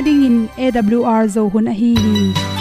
na ding in awr zo hun a hi hi.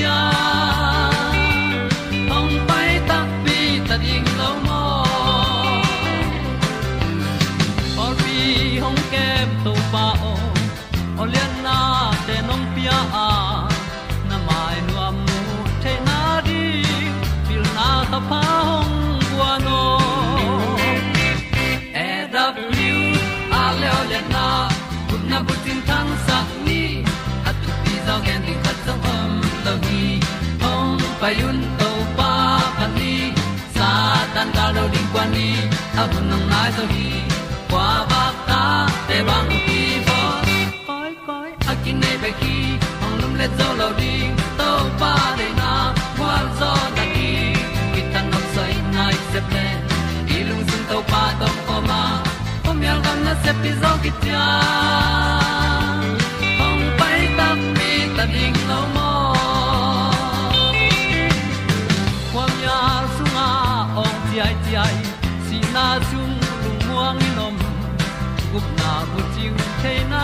Pi na chung lung muang ni nom gup na bu chiu the nai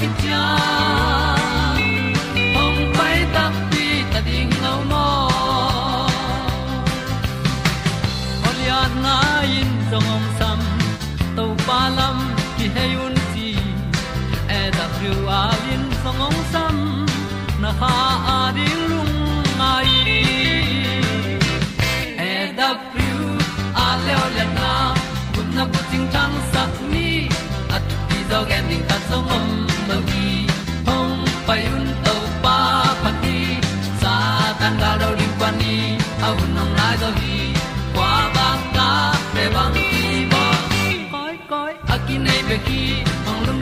ki tia ong pai ta pi ta ding lo mo Olia na in song om sam to pa lam ki hay un ti e da thru a lin song om sam na ha a di lung mai. E da thru a le o na kun na bu ting tang sat ni at ti dog ending ta song om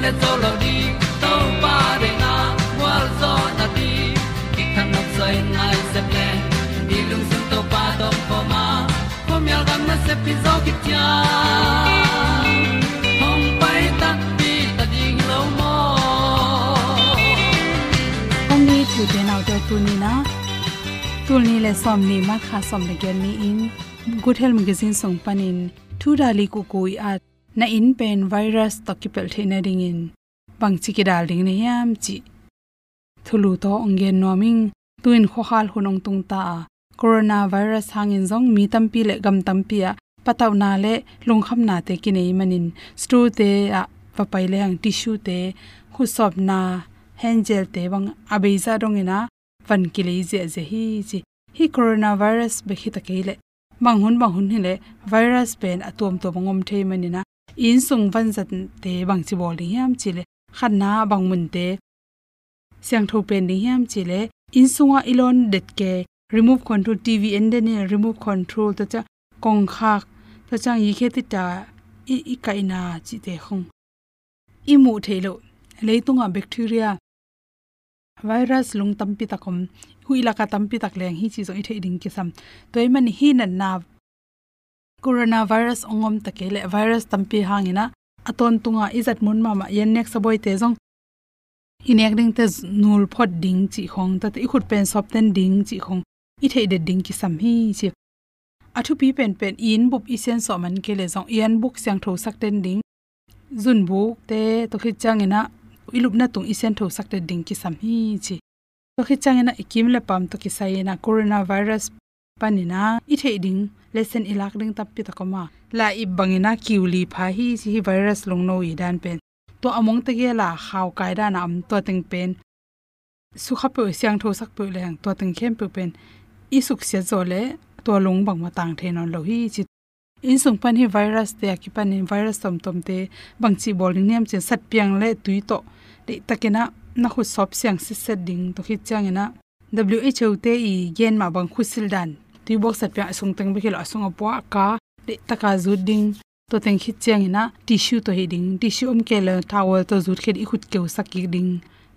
le zo lo di to pa de na wa zo na ti ki kan nok sai nai se ple ni lung sun to pa to po ma. Pom yal gam na se pi zo ki tia hom pai ta pi ta ding lo mo hom ni chu de na to tu ni na tu ni le som ni ma kha som le gen ni in. Good health magazine song panin thu dali ku koi at na in pen virus to ki pel the na ding in. Bang chi ki dal ding ne yam chi. Thulu to ongen noming tuin kho khal hunong tung ta corona virus hangin zong mi tampi le gam tampi a. Pataw na le lungkham na te ki nei manin. Stu te a. Papai le hang tissue te. Khu sop na. Hand gel te bang abeiza dong ina. Van ki le je je hi chi. Hi coronavirus be khi ta ke le. Bang hun bang hun hi le virus pen atom to bangom the manina in sung van zat te bang chi bol ding yam chile khan na bang mun te siang tho pen ding yam chile in sunga ilon det ke remove control tv and then remove control ta cha kong khak ta chang yi khe ti ta i i kai na chi te khong i mu thelo leitunga bacteria virus lung tampi takom huila ka tampi tak leng hi chi zo i the ding ki sam. Toy man hi na na coronavirus ongom takele virus tampi hangina, aton tunga izat mun mama, yen nek saboi te jong inek ding te nul phot ding chi khong ta te ikhut pen sop ten ding chi khong i thei de ding ki sam hi chi. Athu pi pen pen in bup isen so man ke le jong ian book sang tho sak ten ding. Zun buk te to khi changena ilup na tung isen tho sak te ding ki sam hi chi. To khi changena ikim le pam to ki sai na corona virus panina i thei ding lesson ilak ding tap pi takoma. La i bangina kiuli pha hi si virus longno i dan pen. To among te ge la khaw kai da na am to teng pen. Su kha pe siang tho sak pe leng to teng khem pe pen. I suk se zo le to long bang ma tang the non lo hi chi. In sung pan hi virus te ki pan in virus tom tom te bang chi bol niam che sat piang le tui to. De takena na khu sop siang se set ding to khit chang ina WHO te i gen ma bang khusil dan ti box sat pya sung teng bi khilo asung apwa ka de taka zu ding. To teng khit chang ina, tissue to heding tissue um ke le towel to zut khet i khut ke sak ding.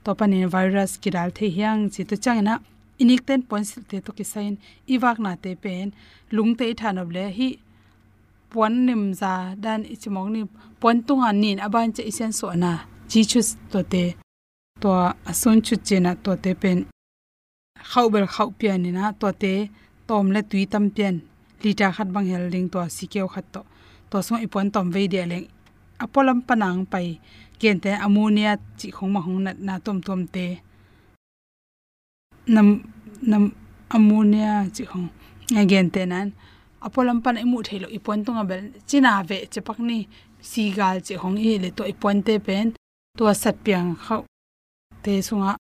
To pan virus ki dal the hyang chi to chang ina, inik ten points te to ki sign iwak na te pen, lung te thanob le, hi pon nim za dan ichimong ni pon an nin aban che isen so na. Chi chu to te, to asun chu che na to te pen. Khau bel khau pian ni na to te tom le tui tam pian lita khat bang hel ling to sikeu khat to to so ipon tom ve de leng apolam panang pai ken te ammonia chi khong ma hong na na tom tom te nam nam ammonia chi khong again te nan apolam pan imu thelo ipon tonga bel china ve chepak ni gal chi hong hi le to ipon te pen to sat piang khau te sunga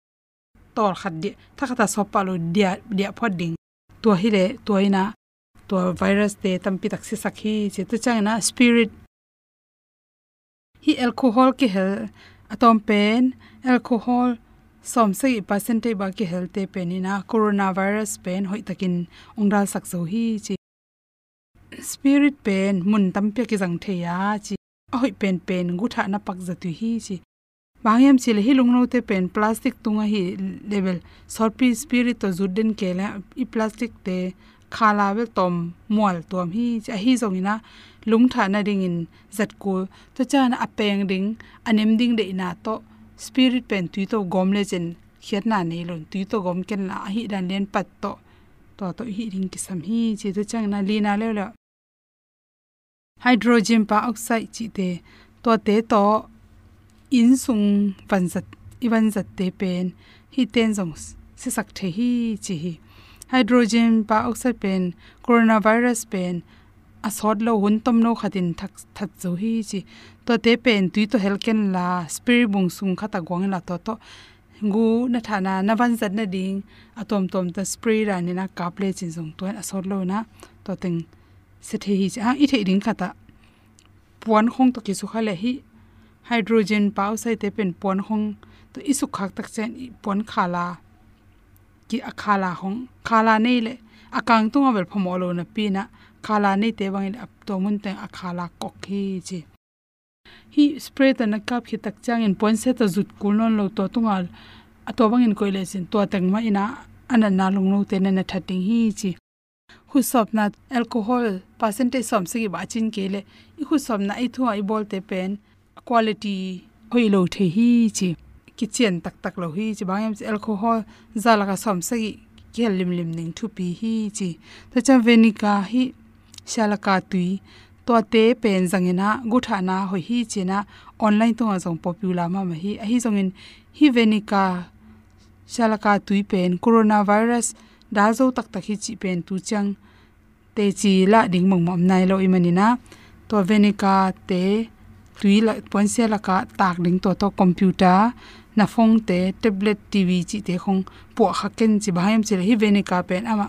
tor khat di thakata sopalo dia dia phoding to hi le to ina to virus te tampi taksi sakhi che tu changna spirit. Hi alcohol ki hel, atom pen alcohol, som se percentage ba ki helte penina coronavirus pen hoi takin ongdal sakzo hi chi. Spirit pen mun tampe ki jang theya chi, a hoi pen pen gutha na pak zatu hi chi bangyam chil hi lungno te pen plastic tunga hi level. Sorpi spirit to juden kela, i plastic te khala wel tom mual tom hi cha hi zongina lung tha na ring in zat ko to chan na apeng ding, anem ding de na to spirit pen tu to gom le chen khiat na nei lon tu to gom ken la, hi dan len pat to to to hi ring ki sam hi, chi to chang na li na le la hydrogen peroxide chi te, to te to in sung van zat iwan zat te pen hi ten jong se sak the hi chi hi hydrogen peroxide pen coronavirus pen asot lo hun tom no khatin thak that zo hi chi to te pen tui to helken la spirit bung sung khata gwang la to to gu na thana na van zat na ding atom tom ta spray ra ni na kaple chin jong to asot lo na to teng se the hi cha i the ding khata puan khong to ki su khale hi hydrogen pau sai te pen pon hong to isu khak tak chen pon khala ki akhala hong khala nei le akang à tunga bel phomolo na pi na. Khala nei te bang ap to mun te akhala kok hi chi. Hi, spray ta à na à kap hi tak chang in point se ta zut kul non lo to tunga ato bang in koile sin to tang ma ina ana na. Lung lo te na na thatting hi chi. Hu sop na alcohol, percentage som se ba chin ke le i hu sop na i thu ai bol te pen quality hoi lo the hi chi, ki chen tak tak lo hi chi, bang em alcohol, za la ka som sa gi kel lim lim ning thu pi hi chi. Ta cha venika hi shalaka tui, to te pen zangena gutha na hoi hi chena online to jong popular ma ma hi. A hi zongin hi venika shalaka tui pen, coronavirus, da zo tak tak hi chi pen tu chang, te chi la ding mong mom nai lo imanina to venika te tui la pon se la ka tak ding to to computer, na phong te, tablet tv chi te khong po kha ken chi bhaim chi hi venika pen ama.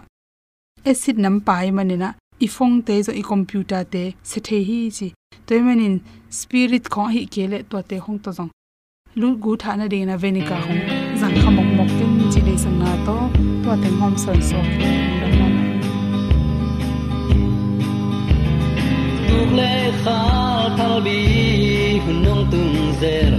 Acid nam pai manina i phong te zo i computer te se the hi chi. To manin spirit kho hi kele to te hong to jong lu gu tha na ding na venika hong zang khamok mok ken chi le sang na to to te hom son so. Dam na tuk le kha thal bi hun nong tung zer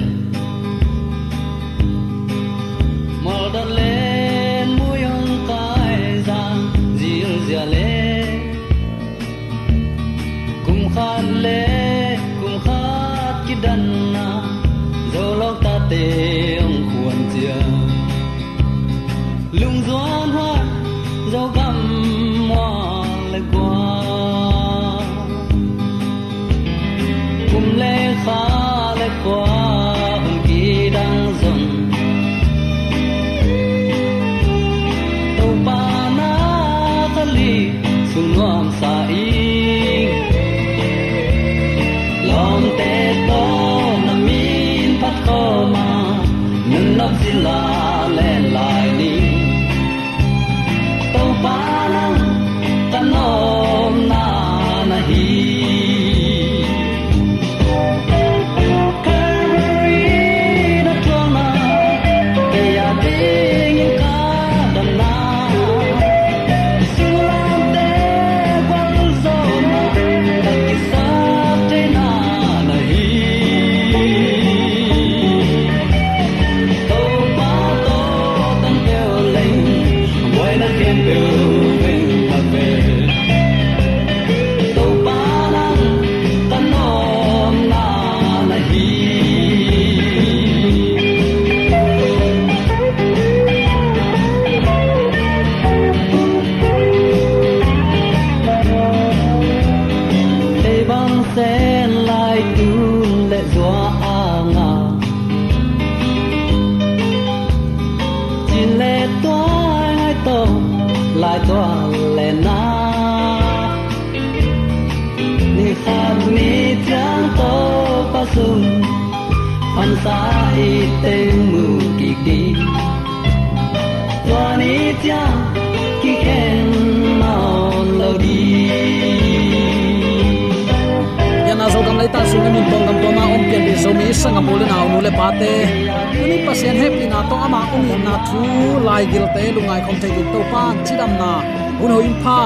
khom te gil to pan chidam na hun pa pha.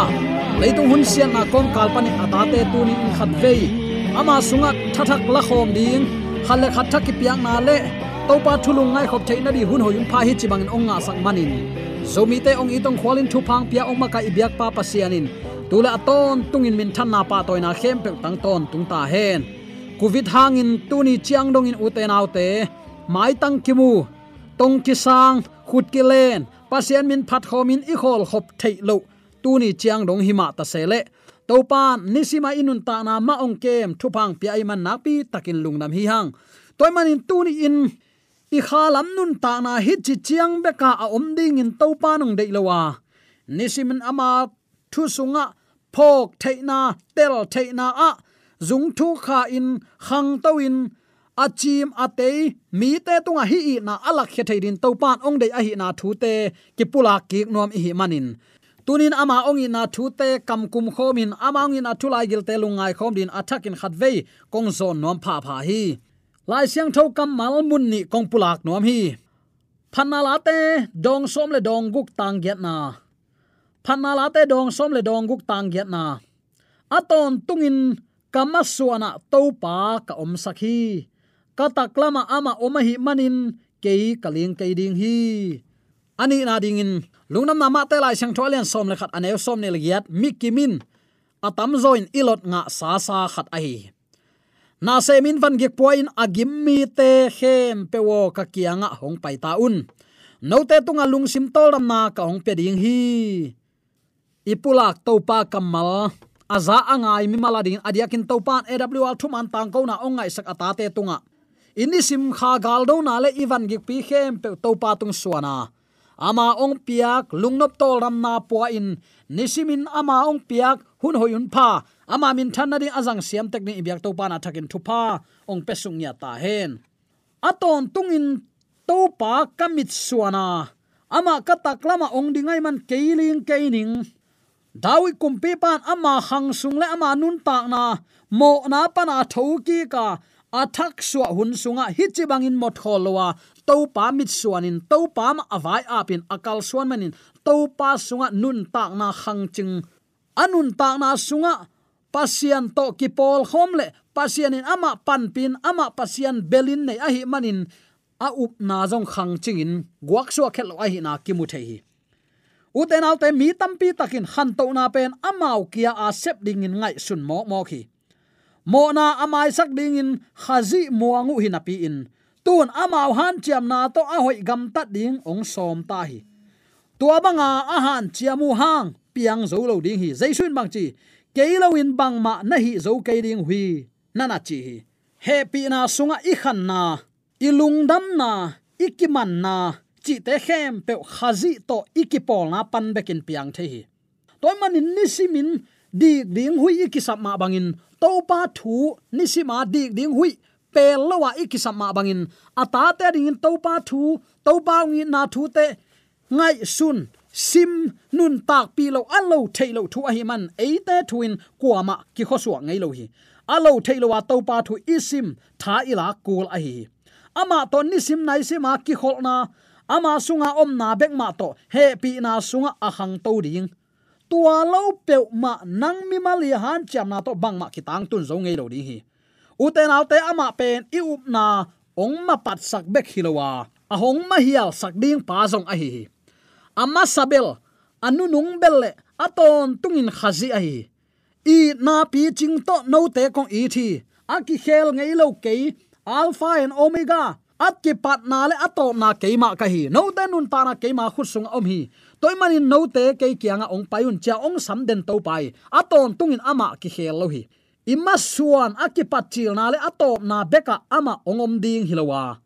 Leitung hun sian na kon kalpani ata te tu ni in khat vei ama sunga thathak la khom ding khale khat thak ki piang na le to pa thulung ngai khop theina di hun hoin pha hi chibang in ong nga sang manin zomi te ong itong khwalin thu phang pia ong maka ibyak pa pasianin tula aton tungin min than na pa toina khem pe tang ton tung ta hen covid hangin tuni chiang dong in uten autte mai tang kimu tong ki sang khut ki len pasien min phat khomin i khol khop thei lo. Tuni chiang dong hima ta sele topan nisima inun ta na ma ong kem thupang pi ai man napi takin lungnam hi hang. Toy tu ni in, i khalam nun ta na hi chi chiang beka a om ding in topa nong dei lowa nisimin ama thu sunga, phok theina tel theina a. Zung thu kha in, khang to in achim ate mi te tunga hi i na alak khe thein to pan ong dei a hi na thu te, ki pula ki nom hi manin. Tunin ama ong in na thu te, kam kum khomin ama ong in thu lai gil te lungai khom din attack in khat vei, kong zon nom pha pha hi. Lai siang tho kam mal mun ni kong pulak nom hi. Phanala te, dong som le dong guk tang get na. Phanala te, dong som le dong guk tang get na. Aton tungin kama suana topa ka om sakhi ka taklama ama omahi manin ke kaling ke ding hi. Ani na ding in. Lungnam na ma te lai sang tholian som le khat ane som ne legiat mikimin atam zoin ilot nga sa sa khat ai na se min van gek poin agim mi te khem pewo ka kianga hong pai ta un. No te tunga lung sim tol ram na ka hong pe ding hi. Ipulak topa kamal aza angai mi maladin adiakin topan awl thuman tang ko na ongai sak atate tunga ini sim kha gal do na le ivan gi pi khem pe topa tung suana. Ama ong piak lungnop tol ram na po in. Nisimin ama ong piak hun hoyun pa ama min than na ding azang siam tek ni ibyak topa na thakin thupa ong pesung ya ta hen. Aton tungin topa kamit suana. Ama kataklama ong dingai man keiling keining. Dawi kumpi pan ama hang sung le ama nun tak na. Mo na pana thoki ka athak suwa hun sunga hichi bangin mot kholowa to pa mit suanin to pa ma avai apin akal suan manin. To pa sunga nun tak na khang ching. Anun tak na sunga, pasian to ki pol homle pasianin ama panpin ama pasian belin nei a hi manin. A up na jong khang chingin. Guak suwa khel a hi na ki mu thei hi. Uten autte mi tampi takin han to na pen amau kia a sep ding in ngai sun mo mo khi mo na amai sak ding in, khazi muangu hinapi in. Tun amau han chiam na to a hoi gam ta ding ong som ta hi. Tua banga a han chiamu hang, piang zo lo ding hi. Jaisun bang chi keilo in bang ma na hi zo ke ding hui. Nana chi hi. Happy na sunga i khan na ilung dam na ikiman na. Chi te khem pe khazi to ikipol na pan bekin piang the hi. Toy manin nisimin di ding hui ikisap ma bangin to pa thu nisima dik ding hui. Pel lawa ikisap ma bangin. Ata te ding to pa thu to pa ngi na thu te ngai sun, sim, nun tak pi lo alo thailo thu a hi man. E te thuin kwama ki kho suwa ngai lo hi. Alo thailo wa to pa thu isim, tha ila kul a hi ama to ni sim nai se ma ki khol na. Ama sunga om na bek ma to. He pi na sunga a to ding tua lo pe ma nang mi ma li han cham na to bang ma ki tang tun zo ngei lo di hi u te nau te ama pen i up na ong ma pat sak bek hilowa a hong ma hial sak ding pa zong a hi ama sabel anu nung bel le aton tungin khazi a hi i na pi ching to no te kong i thi a ki khel ngei lo ke alpha and omega at ki pat na le ato na ke ma ka hi no te nun ta na ke ma khusung om hi toy manin no te ke kianga ong payun cha ong sam den to pai. Aton tungin ama ki khel lo hi imma suan akipat chil na le atop na beka ama ongom ding hilowa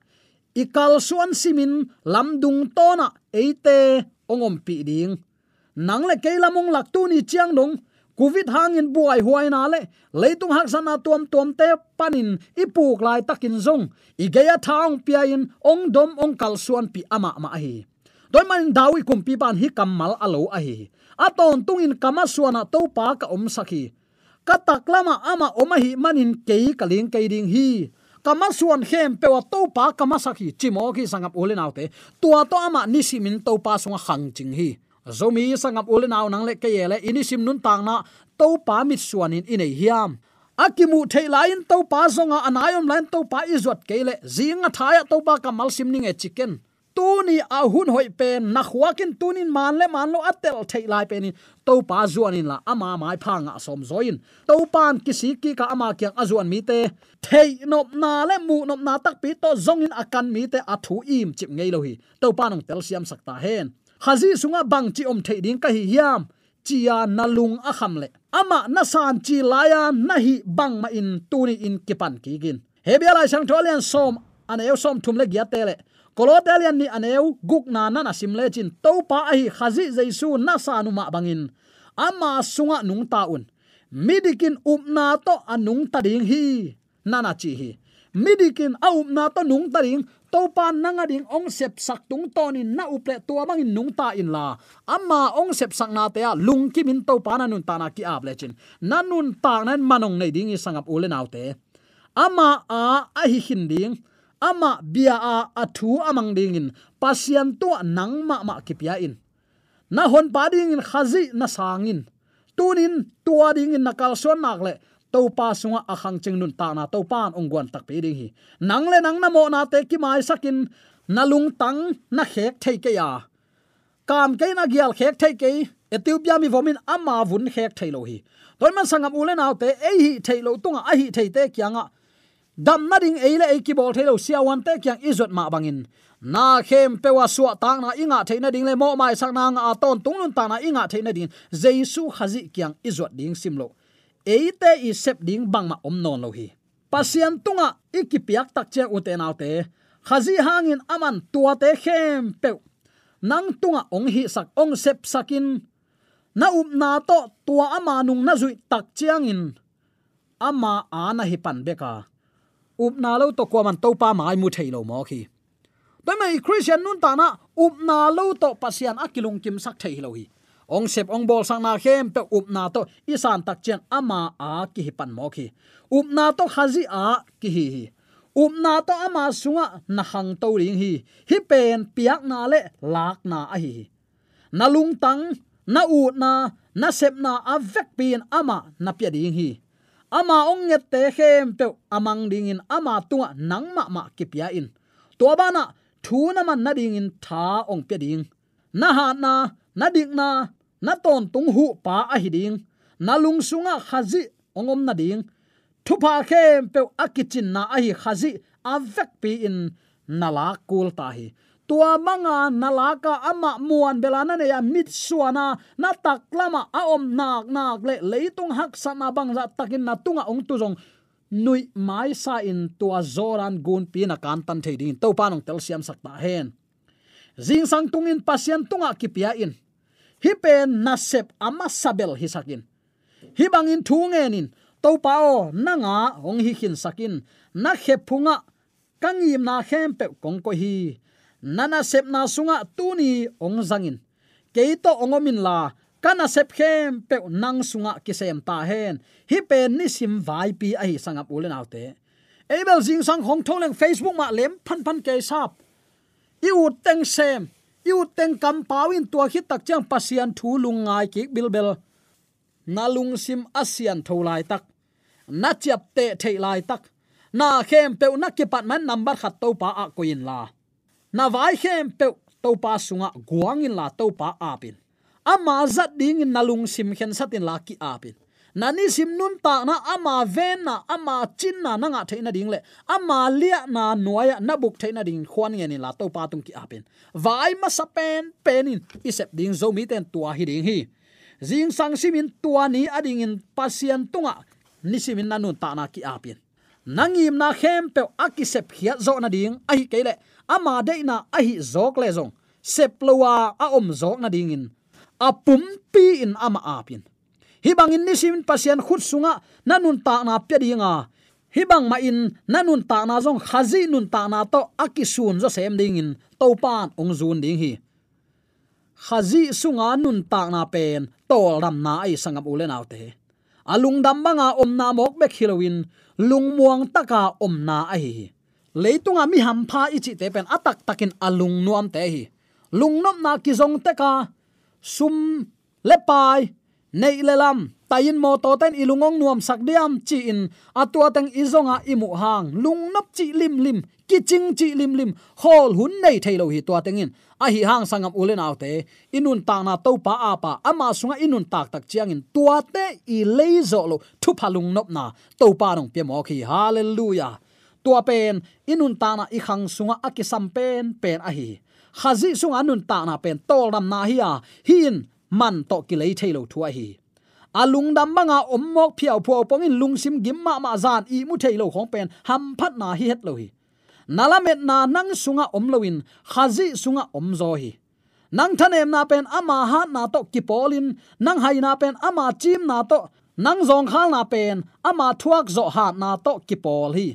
ikal suan simin lamdung tona eite ongom pi ding. Nang le keilamong laktu ni chiang dong, covid hangin buai huai na le leitung hak sana tuam tuam te panin ipuk lai takin zong. Igeya thang piain ong dom ong kal suan pi ama ma hi doi man dawi kum pi ban hi kamal alo a hi aton tungin kama suana to pa ka om sakhi ka taklama ama oma hi manin ke kaling ke ding hi kama suan khem pe wa to pa kama sakhi chimo ki sangap ule naute tua to ama nisimin to pa sunga khang ching hi zomi sangap ule naw nang le ke yele inisim nun tang na to pa mit suanin inei hiam. Akimu theilain to pa zonga anayom lain to pa izot kele zinga thaya to pa kamal simning e chicken tuni ahun hoi pen na khwakin tunin man le man lo atel thei lai penin to pa zuanin la ama mai phanga som zoin. To pan kisi ki ka ama kyang azuan mi te. Thei nop na le mu nop na tak pi to zongin akan mi te athu im chip ngei lo hi. To panong tel siam sakta hen. Hazi sunga bang chi om thei ding ka hi hiam. Chia nalung a le. Ama na san chi laya na hi bang ma in tuni in kipan ki gin. Hebia lai sang tholian som ane eu som thum le gya tele kolotelian ni aneu guk na na na sim le chin to pa a khazi jaisu na sa nu ma bangin. Ama sunga nung ta un. Midikin upna to anung ta ding hi. Nana chi hi. Midikin a upna to nung ta ding. To pa nanga ding ong sep sak tung tonin na uple tua bangin nung ta in la. Ama ong sep sak na te a lung ki min to pa na nun ta na ki ap lechin na nun ta nan manong nei ding i sangap ule naute ama a a hi hin ding ama bia a athu amang ding in pasian to nang ma ma kipia in na hon pa ding in khazi na sangin. Tunin tua ding in nakal son nak le to pa sunga akhang ching nun ta na to pan ongwan tak pe ding hi. Nang le nang na mo na te ki mai sakin. Na lung tang na khek thei ke ya. Kam ke na gial khek thei ke. Ethiopia mi vomin ama vun khek thei lo hi. Toy man sangam ule naw te, ei hi thei lo tunga a hi thei te kyanga dam na ding eile e ki bol thelo sia wan te kyang izot ma bangin. Na khem pewa suwa tang na inga theina ding le mo mai sak na nga ton tung lun ta na inga theina ding. Jesu khazi kyang izot ding simlo eite i sep ding bang ma om non lo hi. Pasian tunga ikipiak tak che ute naute khazi hangin aman tua te khem pe. Nang tunga ong hi sak ong sep sakin. Na up na to tua ama nung na zui tak chiang in. Ama ana hi pan beka up na lo to kwa man to pa mai mu thailo mo khi toy mai christian nun ta na up na lo to pasian akilung kim sak thei lo hi ong sep ong bol sang na khem pe up na to isan tak chen ama a ki hi pan mo khi up na to khazi a ki hi hi up na to ama sunga na hang to ring hi hi pen piak na le lak na a hi na lung tang na u na na sep na avek pin ama na pya ding hi ama ong nge te khem pe amang ding in ama tunga nang ma ma kipya in. To bana thu na man na ding in tha ong pe ding. Na ha na na dik na na ton tung hu pa a hi ding. Na lung sunga khazi ongom na ding. Thupa khem pe akichin na ahi khazi avek pi in nala kul ta hi tua manga nalaka ama muan belana ne ya mit suana. Na taklama a om nak nak le leitung hak sana bangza takin na tunga ong tu jong nui mai sa in tua zoran gun pi na kan tan thei ding. To panong tel siam sakta hen. Jing sang tungin pasien tunga kipia in. Hi pen na sep ama sabel hi sakin hi bangin thu ngenin to pao nanga ong hi khin sakin na khe phunga. Kangim na khem pe kong ko hi nana sep na sunga tuni ong zangin. Keito ongomin la, kana sep khem pe nang sunga kisem ta hen. Hi pen ni sim vai pi ai sangap ulen autte. Abel jing sang hong thong leng facebook ma lem phan phan ke sap. I u teng sem i u teng kam pawin tua khi tak chang pasian thu lung ngai ki bilbel na lung sim asian tholai tak. Na chiap te thei lai tak. Na khem pe na ki pat man number khat to pa a koin la na vai hem pe to pa sunga guangin la to pa apin. Ama zat ding in nalung sim khen satin la ki apin. Nani sim nun ta na, ama ven na, ama chin na na nga theina ding le. Ama lia na noya na buk theina ding khwan nge ni la to pa tung ki apin. Vai ma sa pen penin isep ding zo mi ten tua hi ding hi. Jing sang simin tua ni ading in pasian tunga nisimin nanun ta na ki apin. Nangim na khem pe akisep khia zo na ding ai kele ama deina na ai zok le zong. Seplowa a om zok na ding in. Apum pi in ama apin hi in ni sim pasien khut sunga nanun ta na pe dinga hi bang ma in nanun ta na zong khazi nun ta na to akisun zo sem ding in. Pan ong zun ding hi. Khazi sunga nun ta na pen, tol ram na ai sangam ulen autte alung dam banga om na mok bek hilowin lung muang taka om na ai leitunga mi hampha ichi te pen. Atak takin alung nuam te hi. Lungnom na ki zong te ka. Sum lepai nei lelam tayin mo to ten ilungong nuam sak diam chi in. Atua teng izonga imu hang. Lungnop chi lim lim. Kiching chi lim lim. Hol hun nei thailo hi tua tengin a hi hang sangam ulen autte inun ta na to pa apa ama sunga inun tak tak chiang in. Tua te i leizo lo. Thu phalung nop na. To pa nong pe mo khi hallelujah tua pen, inun ta na i khang sunga akisam pen pen a hi khazi sunga nun ta na pen, tol ram na hi a, hin man to ki lei thailo thu a hi alung dam banga ommok phiao pho pongin lungsim gimma ma zan i mu thailo khong pen, ham phat na hi het lo hi. Nalamet na nang sunga omloin khazi sunga omzo hi. Nang thanem na pen ama ha na to kipolin nang hai na pen ama chim na to, nang zong khal na pen, ama thuak zo ha na to kipol hi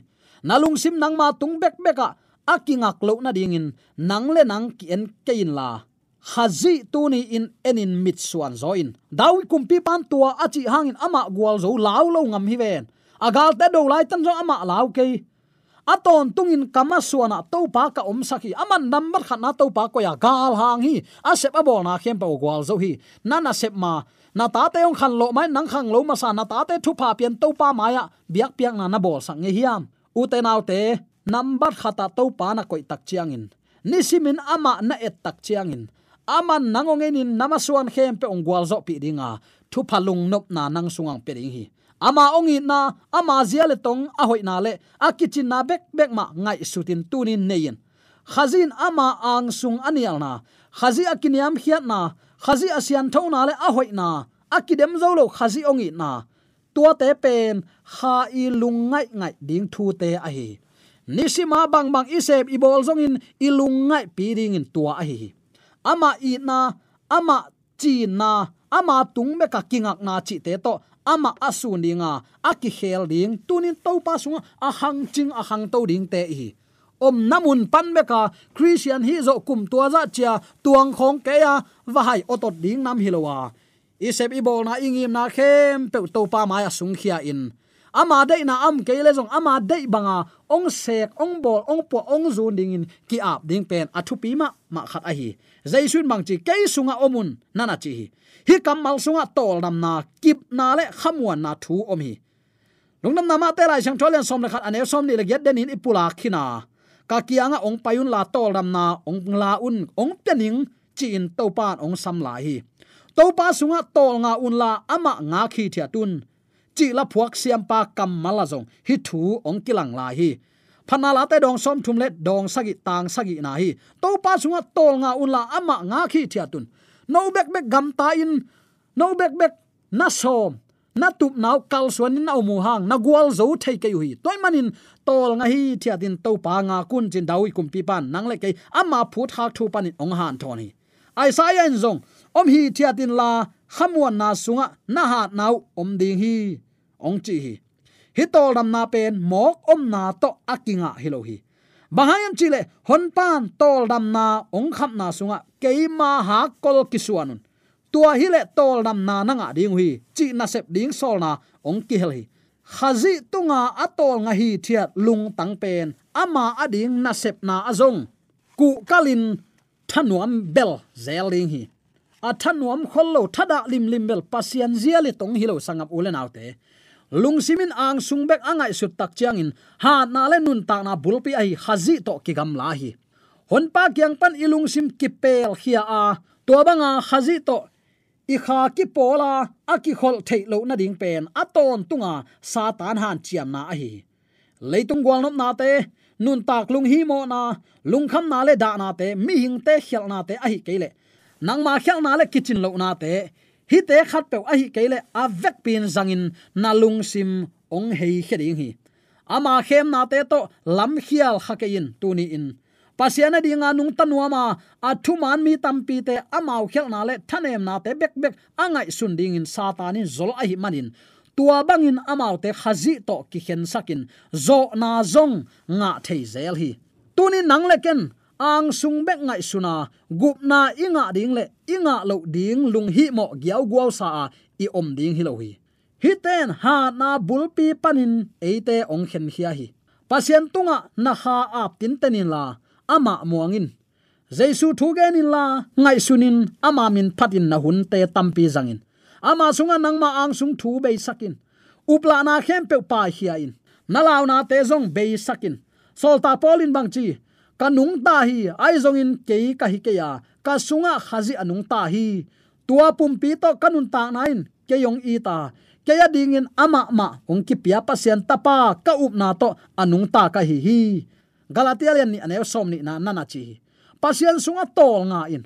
nalung sim nang ma tung bek beka akingak lo na dingin nang le nang ki en kein la. Hazi tuni in enin mit suan zoin dawi kumpi pan tua achi hangin ama gwal zo law lo ngam hi ven. Agal te do lai tan zo ama law ke. Aton tungin kama suana to pa ka om saki aman number khat na to pa ko ya gal hang hi. A sep abol na khem pa gwal zo hi. Nana sep ma, na ta te ong khan lo mai nang khang lo ma sa, na ta te thu pa pian to pa maya biak piak na na bol sang nge hiam u te number khata to pa na koi tak chiang in nisimin ama na et tak chiang in aman nangong in namasuan khem pe ongwal zo pi dinga. Thu phalung nop na nang sungang pe ding hi. Ama ongi na, ama zia le tong, a hoi na le, a kitchen na bek bek ma ngai sutin tunin neyin. Khazin ama ang sung anial na. Khazi akiniam khiat na. Khazi asian thona le a hoi na. Akidem zo lo khazi ongi na tua te pen, kha i lung ngai ngai ding thu te a hi. Nisima bang bang isep ibol zong in ilung ngai pi ding in tua a hi. Ama i na, ama chi na, ama tung me ka kingak na chi te to, ama asu ninga aki khel ding, tunin to pa sunga, a hang ching, a hang to ding te hi. Om namun pan me ka, christian hi zo kum tua za chia, tuang khong ke ya wa hai otot ding nam hilowa isep ibol na ingim na khem pe to pa ma ya sung khia in. Ama dei na am ke le jong ama dei banga, ong sek, ong bol, ong po, ong zun ding in, ki ap ding pen athu pi ma ma khat a hi. Jaisun mang chi ke sunga omun nana chi hi. Kamal sunga tol nam na, kip na le khamwan na thu om hi. Lungnam nama te lai chang tholen som le khat ane som ni le get den in ipula khina ka kianga ong payun la tol ram na, ong la un, ong pening chi in to pan ong sam la hi to pa sunga tol nga unla ama nga khi thia tun. Chi la phuak siam pa kam mala zong. Hi thu ong kilang la hi. Phana la te dong som thum le dong sagi tang sagi na hi. To pa sunga tol nga unla ama nga khi thia tun. No bek bek gam ta in. No bek bek na som. Na tup naw kal suan in mu hang. Na gwal zo thei ke hi toy manin tol nga hi thia din to pa nga kun chin dawi kum pi pan. Nang le ke ama phut ha thu pan in ong han thoni ai sa yan zong om hi thiatin la, khamuan na sunga, na ha nau, om ding hi. Ong chi hi. Hi tol dam na pen, mok om na to akinga hilo hi. Bahayam chile hon pan tol dam na, ong kham na sunga keima ha kol kisuanun. Tua hi le tol dam na na nga ding hi, chi na sep ding sol na, ong ki hel hi. Khazi tunga atol nga hi thiat lung tang pen, ama ading na sep na azong. Ku kalin thanuam bel zeling hi a thanuam khollo thada lim lim bel pasian ziali tong hilo sangap ulen autte lung simin ang sungbek angai sut tak chiang in ha na le nun ta na bulpi ai hazi to ki gam la hi. Hon pa kyang pan ilung sim kipel khia a to banga hazi to i kha ki pola aki khol thei lo na ding pen aton tunga, satan han chiam na hi. Leitung gwal nom na te, nun tak lung hi mo na, lung kham na le da na te, mi hing te khel na te a hi kele nang ma khyal na le kitchen lo na te hi te khat pe a hi kele a vek pin zangin na lung sim ong hei khering hi. Ama khem na te to lam khial khakein tuni in pasiana dinga nung tanuama athu man mi tampi te amau khel na le thanem na te bek bek angai sun ding in satanin zol a hi manin. Tua bangin amau te khazi to ki khen sakin zo na zong nga thei zel hi tuni nang leken ang sung bek ngai suna, gup na inga ding le, inga lo ding lung hi mo giau guau sa i om ding hi lo hi. Hi ten ha na bulpi panin eite ong khen hia hi. Pasien tunga na ha ap tin tenin la, ama muangin jaisu thugen in la, ngai sunin, ama min phatin na hun te tampi zangin ama sunga nangma ang sung thu be sakin upla na khem pe pa hia in. Nalaw na te zong be sakin solta polin bangchi kanung ta hi, ai zong in ke ka hi ke ya ka sunga khazi anung ta hi. Tua pumpi to kanun ta nain ke yong i ta. Ke ya dingin ama ma, ong ki pia pasien tapa ka up na to anung ta ka hi hi. Galatia lian ni ane som ni na nana chi. Pasian sunga tol nga in.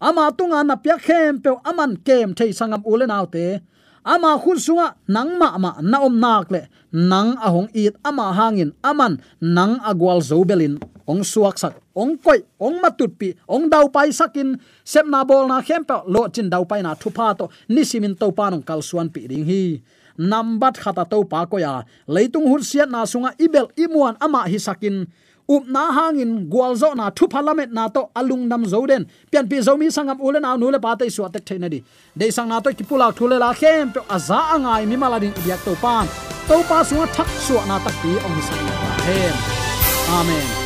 Ama tunga na pya khem pe aman kem thei sangam ulen autte ama khul sunga nang ma ma na om nak le. Nang ahong it ama hangin aman nang agwal zobelin ong suak sak, ong koi, ong matut pi, ong dau pai sakin. Sep na bol na khem pa lo chin dau pai na thupa to. Nisimin to pa nong kal suan pi ding hi. Nambat khata to pa ko ya. Leitung hur siat na sunga ibel imuan ama hi sakin. Up na hangin gwalzo na thu parliament na to alung nam zoden pian pi zomi sangam ulen aw nule pa te su atek thaina di. De sang na to kipula thule la khem pe aza angai mi mala ibyak to pan to pa. Su thak su na tak pi, ong sang pa hem amen.